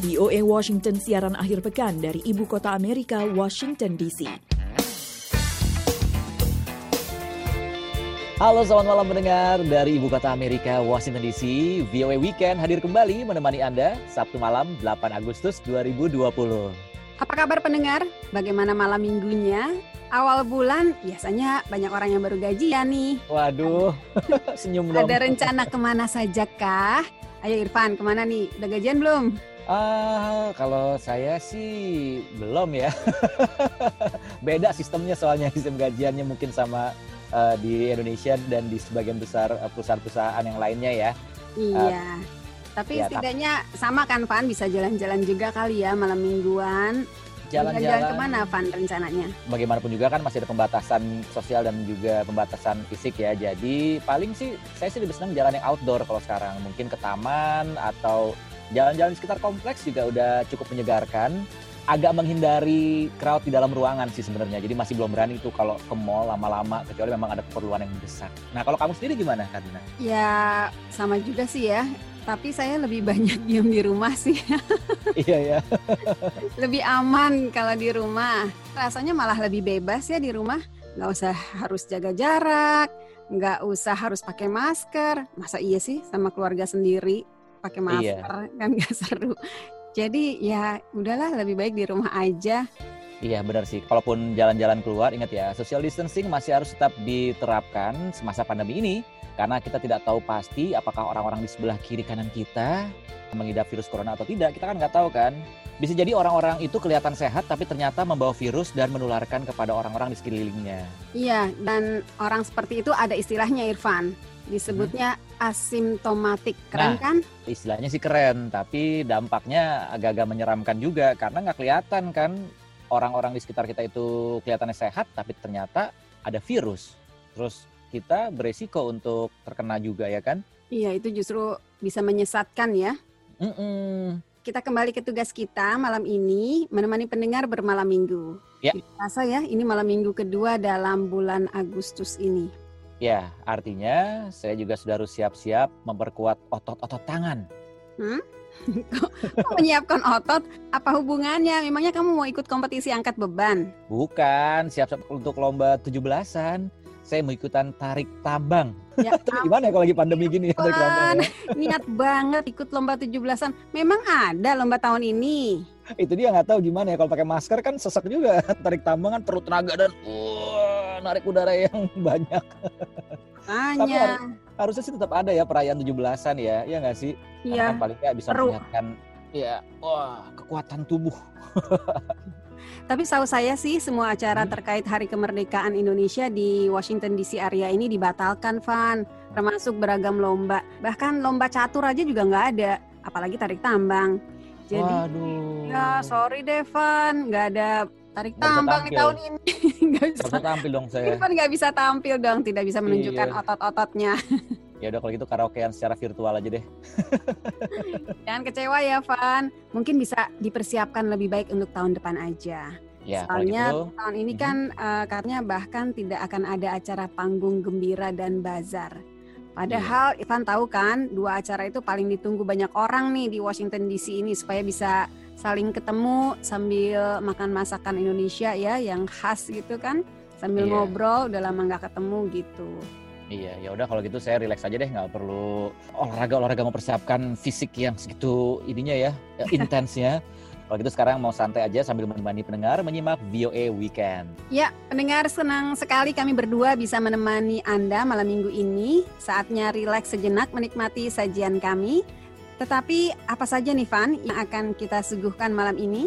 VOA Washington siaran akhir pekan dari ibu kota Amerika, Washington DC. Halo selamat malam mendengar dari ibu kota Amerika, Washington DC. VOA Weekend hadir kembali menemani Anda Sabtu malam 8 Agustus 2020. Apa kabar pendengar? Bagaimana malam minggunya? Awal bulan biasanya banyak orang yang baru gajian nih. Waduh, senyum dong. Ada rencana ke mana saja kah? Ayo Irfan, ke mana nih? Udah gajian belum? Ah, kalau saya sih belum ya. Beda sistemnya soalnya sistem gajiannya mungkin sama uh, di Indonesia dan di sebagian besar uh, perusahaan-perusahaan yang lainnya ya. Iya. Uh, tapi ya, setidaknya sama kan Van bisa jalan-jalan juga kali ya malam mingguan. Jalan-jalan ke mana Van rencananya? Bagaimanapun juga kan masih ada pembatasan sosial dan juga pembatasan fisik ya. Jadi paling sih saya sih lebih senang jalan yang outdoor kalau sekarang. Mungkin ke taman atau jalan-jalan sekitar kompleks juga udah cukup menyegarkan agak menghindari crowd di dalam ruangan sih sebenarnya. Jadi masih belum berani itu kalau ke mall lama-lama kecuali memang ada keperluan yang mendesak. Nah, kalau kamu sendiri gimana, Karina? Ya, sama juga sih ya. Tapi saya lebih banyak diam di rumah sih. iya ya. lebih aman kalau di rumah. Rasanya malah lebih bebas ya di rumah. Nggak usah harus jaga jarak, nggak usah harus pakai masker. Masa iya sih sama keluarga sendiri pakai iya. masker iya. kan nggak seru. Jadi ya udahlah lebih baik di rumah aja. Iya benar sih. Kalaupun jalan-jalan keluar, ingat ya social distancing masih harus tetap diterapkan semasa pandemi ini karena kita tidak tahu pasti apakah orang-orang di sebelah kiri kanan kita mengidap virus corona atau tidak. Kita kan nggak tahu kan. Bisa jadi orang-orang itu kelihatan sehat tapi ternyata membawa virus dan menularkan kepada orang-orang di sekelilingnya. Iya, dan orang seperti itu ada istilahnya Irfan disebutnya asimptomatik. Keren nah, kan? istilahnya sih keren tapi dampaknya agak-agak menyeramkan juga karena nggak kelihatan kan orang-orang di sekitar kita itu kelihatannya sehat tapi ternyata ada virus. Terus kita beresiko untuk terkena juga ya kan? Iya itu justru bisa menyesatkan ya. Mm -mm. kita kembali ke tugas kita malam ini menemani pendengar bermalam minggu. Ya. Rasa ya ini malam minggu kedua dalam bulan Agustus ini Ya, artinya saya juga sudah harus siap-siap memperkuat otot-otot tangan. Hmm? Kok menyiapkan otot? Apa hubungannya? Memangnya kamu mau ikut kompetisi angkat beban? Bukan, siap-siap untuk lomba 17-an. Saya mau ikutan tarik tambang. Ya, Tapi gimana ya kalau lagi pandemi gini ya tarik tambang? Ya? Niat banget ikut lomba 17-an. Memang ada lomba tahun ini. Itu dia nggak tahu gimana ya kalau pakai masker kan sesak juga. Tarik tambang kan perlu tenaga dan uh, narik udara yang banyak. Hanya. Tapi har harusnya sih tetap ada ya perayaan 17-an ya, ya nggak sih? Iya. Kan paling nggak bisa mengingatkan ya, wah kekuatan tubuh. Tapi tahu saya sih semua acara hmm. terkait Hari Kemerdekaan Indonesia di Washington DC area ini dibatalkan, Van. Termasuk beragam lomba. Bahkan lomba catur aja juga nggak ada, apalagi tarik tambang. Jadi, Waduh. ya sorry Devan, nggak ada tarik tambang di tahun ini. Nggak bisa tampil dong saya. Irfan nggak bisa tampil dong tidak bisa menunjukkan iya. otot-ototnya. Ya udah kalau gitu karaokean secara virtual aja deh. Jangan kecewa ya Van. Mungkin bisa dipersiapkan lebih baik untuk tahun depan aja. Ya, Soalnya gitu, tahun ini mhm. kan uh, katanya bahkan tidak akan ada acara panggung gembira dan bazar. Padahal yeah. Ivan tahu kan, dua acara itu paling ditunggu banyak orang nih di Washington DC ini supaya bisa saling ketemu sambil makan masakan Indonesia ya yang khas gitu kan sambil iya. ngobrol udah lama nggak ketemu gitu Iya, ya udah kalau gitu saya relax aja deh, nggak perlu olahraga olahraga mempersiapkan fisik yang segitu ininya ya, ya intensnya. Kalau gitu sekarang mau santai aja sambil menemani pendengar menyimak VOA Weekend. Ya, pendengar senang sekali kami berdua bisa menemani Anda malam minggu ini. Saatnya relax sejenak menikmati sajian kami. Tetapi apa saja nih Van yang akan kita suguhkan malam ini?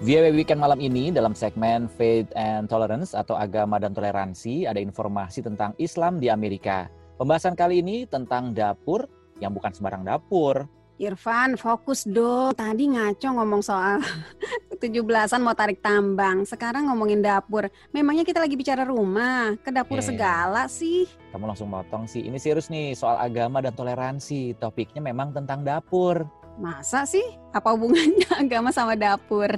VOA Weekend malam ini dalam segmen Faith and Tolerance atau agama dan toleransi ada informasi tentang Islam di Amerika. Pembahasan kali ini tentang dapur yang bukan sembarang dapur, Irfan, fokus dong. Tadi ngaco ngomong soal 17-an mau tarik tambang. Sekarang ngomongin dapur. Memangnya kita lagi bicara rumah. Ke dapur yeah. segala sih. Kamu langsung motong sih. Ini serius nih soal agama dan toleransi. Topiknya memang tentang dapur. Masa sih? Apa hubungannya agama sama dapur?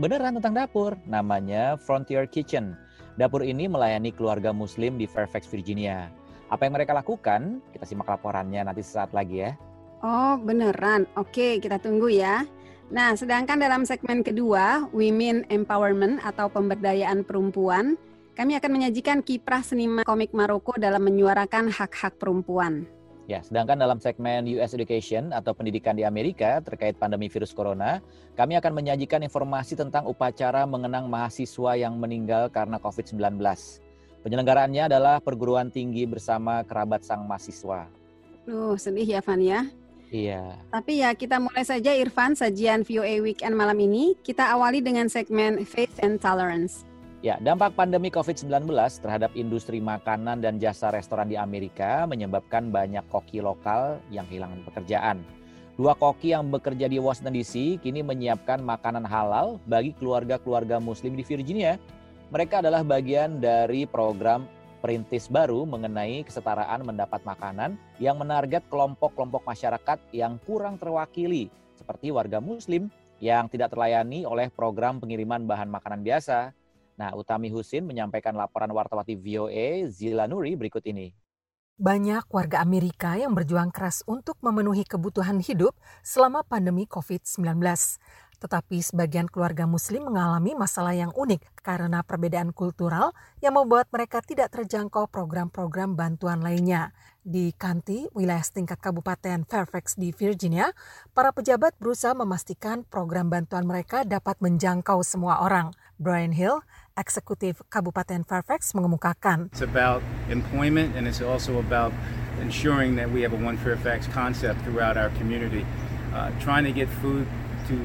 Beneran tentang dapur. Namanya Frontier Kitchen. Dapur ini melayani keluarga muslim di Fairfax, Virginia. Apa yang mereka lakukan? Kita simak laporannya nanti sesaat lagi ya. Oh, beneran. Oke, kita tunggu ya. Nah, sedangkan dalam segmen kedua, Women Empowerment atau pemberdayaan perempuan, kami akan menyajikan kiprah seniman komik Maroko dalam menyuarakan hak-hak perempuan. Ya, sedangkan dalam segmen US Education atau pendidikan di Amerika terkait pandemi virus corona, kami akan menyajikan informasi tentang upacara mengenang mahasiswa yang meninggal karena COVID-19. Penyelenggaraannya adalah perguruan tinggi bersama kerabat sang mahasiswa. Duh, sedih ya Van ya. Iya. Tapi ya kita mulai saja Irfan sajian VOA Weekend malam ini. Kita awali dengan segmen Faith and Tolerance. Ya, dampak pandemi COVID-19 terhadap industri makanan dan jasa restoran di Amerika menyebabkan banyak koki lokal yang kehilangan pekerjaan. Dua koki yang bekerja di Washington DC kini menyiapkan makanan halal bagi keluarga-keluarga muslim di Virginia. Mereka adalah bagian dari program perintis baru mengenai kesetaraan mendapat makanan yang menarget kelompok-kelompok masyarakat yang kurang terwakili seperti warga muslim yang tidak terlayani oleh program pengiriman bahan makanan biasa. Nah, Utami Husin menyampaikan laporan wartawati VOA Zila Nuri berikut ini. Banyak warga Amerika yang berjuang keras untuk memenuhi kebutuhan hidup selama pandemi COVID-19. Tetapi sebagian keluarga muslim mengalami masalah yang unik karena perbedaan kultural yang membuat mereka tidak terjangkau program-program bantuan lainnya. Di Kanti, wilayah setingkat Kabupaten Fairfax di Virginia, para pejabat berusaha memastikan program bantuan mereka dapat menjangkau semua orang. Brian Hill, eksekutif Kabupaten Fairfax mengemukakan. It's about employment and it's also about ensuring that we have a one Fairfax concept throughout our community. Uh, trying to get food to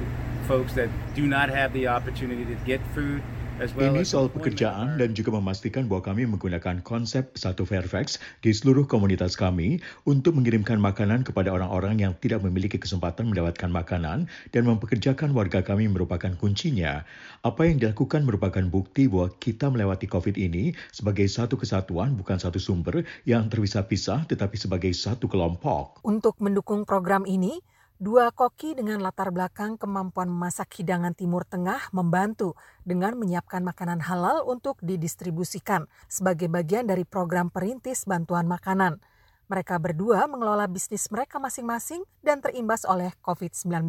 folks that do not have the opportunity to get food ini soal pekerjaan dan juga memastikan bahwa kami menggunakan konsep satu Fairfax di seluruh komunitas kami untuk mengirimkan makanan kepada orang-orang yang tidak memiliki kesempatan mendapatkan makanan dan mempekerjakan warga kami merupakan kuncinya. Apa yang dilakukan merupakan bukti bahwa kita melewati COVID ini sebagai satu kesatuan bukan satu sumber yang terpisah-pisah tetapi sebagai satu kelompok. Untuk mendukung program ini, Dua koki dengan latar belakang kemampuan memasak hidangan Timur Tengah membantu dengan menyiapkan makanan halal untuk didistribusikan sebagai bagian dari program perintis bantuan makanan. Mereka berdua mengelola bisnis mereka masing-masing dan terimbas oleh COVID-19.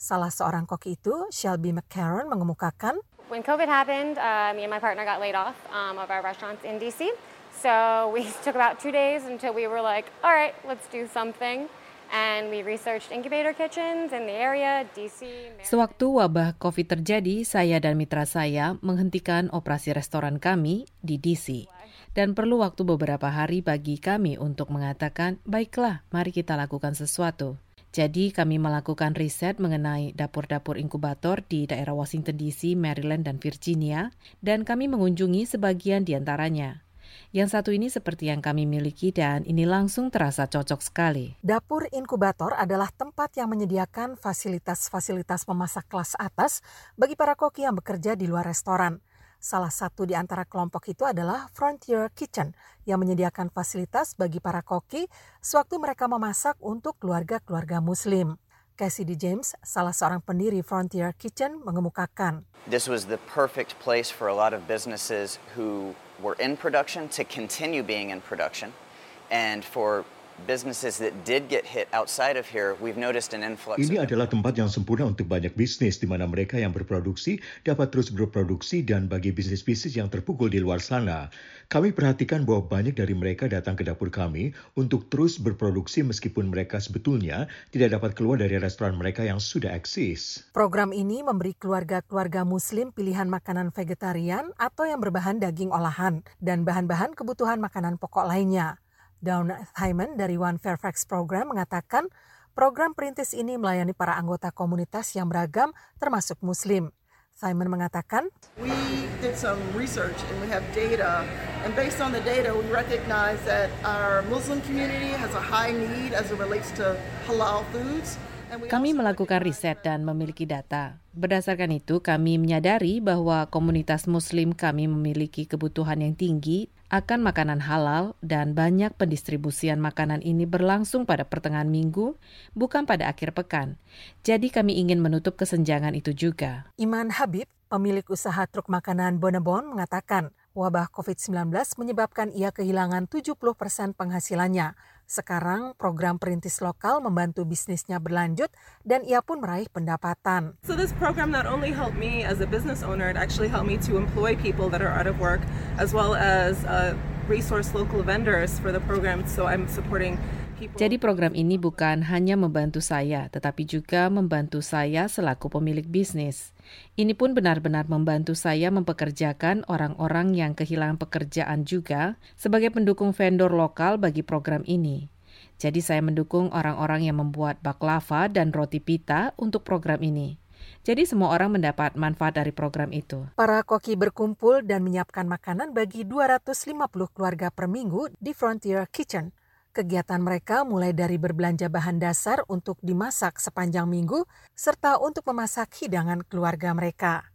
Salah seorang koki itu, Shelby McCarron, mengemukakan, When COVID happened, uh, me and my partner got laid off um, of our restaurants in DC. So we took about two days until we were like, all right, let's do something. Sewaktu wabah COVID terjadi, saya dan mitra saya menghentikan operasi restoran kami di DC. Dan perlu waktu beberapa hari bagi kami untuk mengatakan, baiklah, mari kita lakukan sesuatu. Jadi kami melakukan riset mengenai dapur-dapur inkubator di daerah Washington DC, Maryland, dan Virginia, dan kami mengunjungi sebagian di antaranya. Yang satu ini seperti yang kami miliki dan ini langsung terasa cocok sekali. Dapur inkubator adalah tempat yang menyediakan fasilitas-fasilitas memasak kelas atas bagi para koki yang bekerja di luar restoran. Salah satu di antara kelompok itu adalah Frontier Kitchen yang menyediakan fasilitas bagi para koki sewaktu mereka memasak untuk keluarga-keluarga muslim. Cassidy James, salah seorang pendiri Frontier Kitchen, mengemukakan. This was the perfect place for a lot of businesses who were in production to continue being in production and for businesses that did get hit outside of here, we've noticed an influx. Ini adalah tempat yang sempurna untuk banyak bisnis di mana mereka yang berproduksi dapat terus berproduksi dan bagi bisnis-bisnis yang terpukul di luar sana. Kami perhatikan bahwa banyak dari mereka datang ke dapur kami untuk terus berproduksi meskipun mereka sebetulnya tidak dapat keluar dari restoran mereka yang sudah eksis. Program ini memberi keluarga-keluarga muslim pilihan makanan vegetarian atau yang berbahan daging olahan dan bahan-bahan kebutuhan makanan pokok lainnya. Dawn Hyman dari One Fairfax Program mengatakan program perintis ini melayani para anggota komunitas yang beragam termasuk muslim. Simon mengatakan, We did some research and we have data and based on the data we recognize that our Muslim community has a high need as it relates to halal foods. Kami melakukan riset dan memiliki data. Berdasarkan itu, kami menyadari bahwa komunitas Muslim kami memiliki kebutuhan yang tinggi akan makanan halal dan banyak pendistribusian makanan ini berlangsung pada pertengahan minggu, bukan pada akhir pekan. Jadi kami ingin menutup kesenjangan itu juga. Iman Habib, pemilik usaha truk makanan Bonebon, mengatakan wabah COVID-19 menyebabkan ia kehilangan 70 persen penghasilannya. Sekarang program perintis lokal membantu bisnisnya berlanjut dan ia pun meraih pendapatan. So this program not only helped me as a business owner, it actually helped me to employ people that are out of work as well as uh, resource local vendors for the program. So I'm supporting jadi program ini bukan hanya membantu saya, tetapi juga membantu saya selaku pemilik bisnis. Ini pun benar-benar membantu saya mempekerjakan orang-orang yang kehilangan pekerjaan juga sebagai pendukung vendor lokal bagi program ini. Jadi saya mendukung orang-orang yang membuat baklava dan roti pita untuk program ini. Jadi semua orang mendapat manfaat dari program itu. Para koki berkumpul dan menyiapkan makanan bagi 250 keluarga per minggu di Frontier Kitchen. Kegiatan mereka mulai dari berbelanja bahan dasar untuk dimasak sepanjang minggu, serta untuk memasak hidangan keluarga mereka.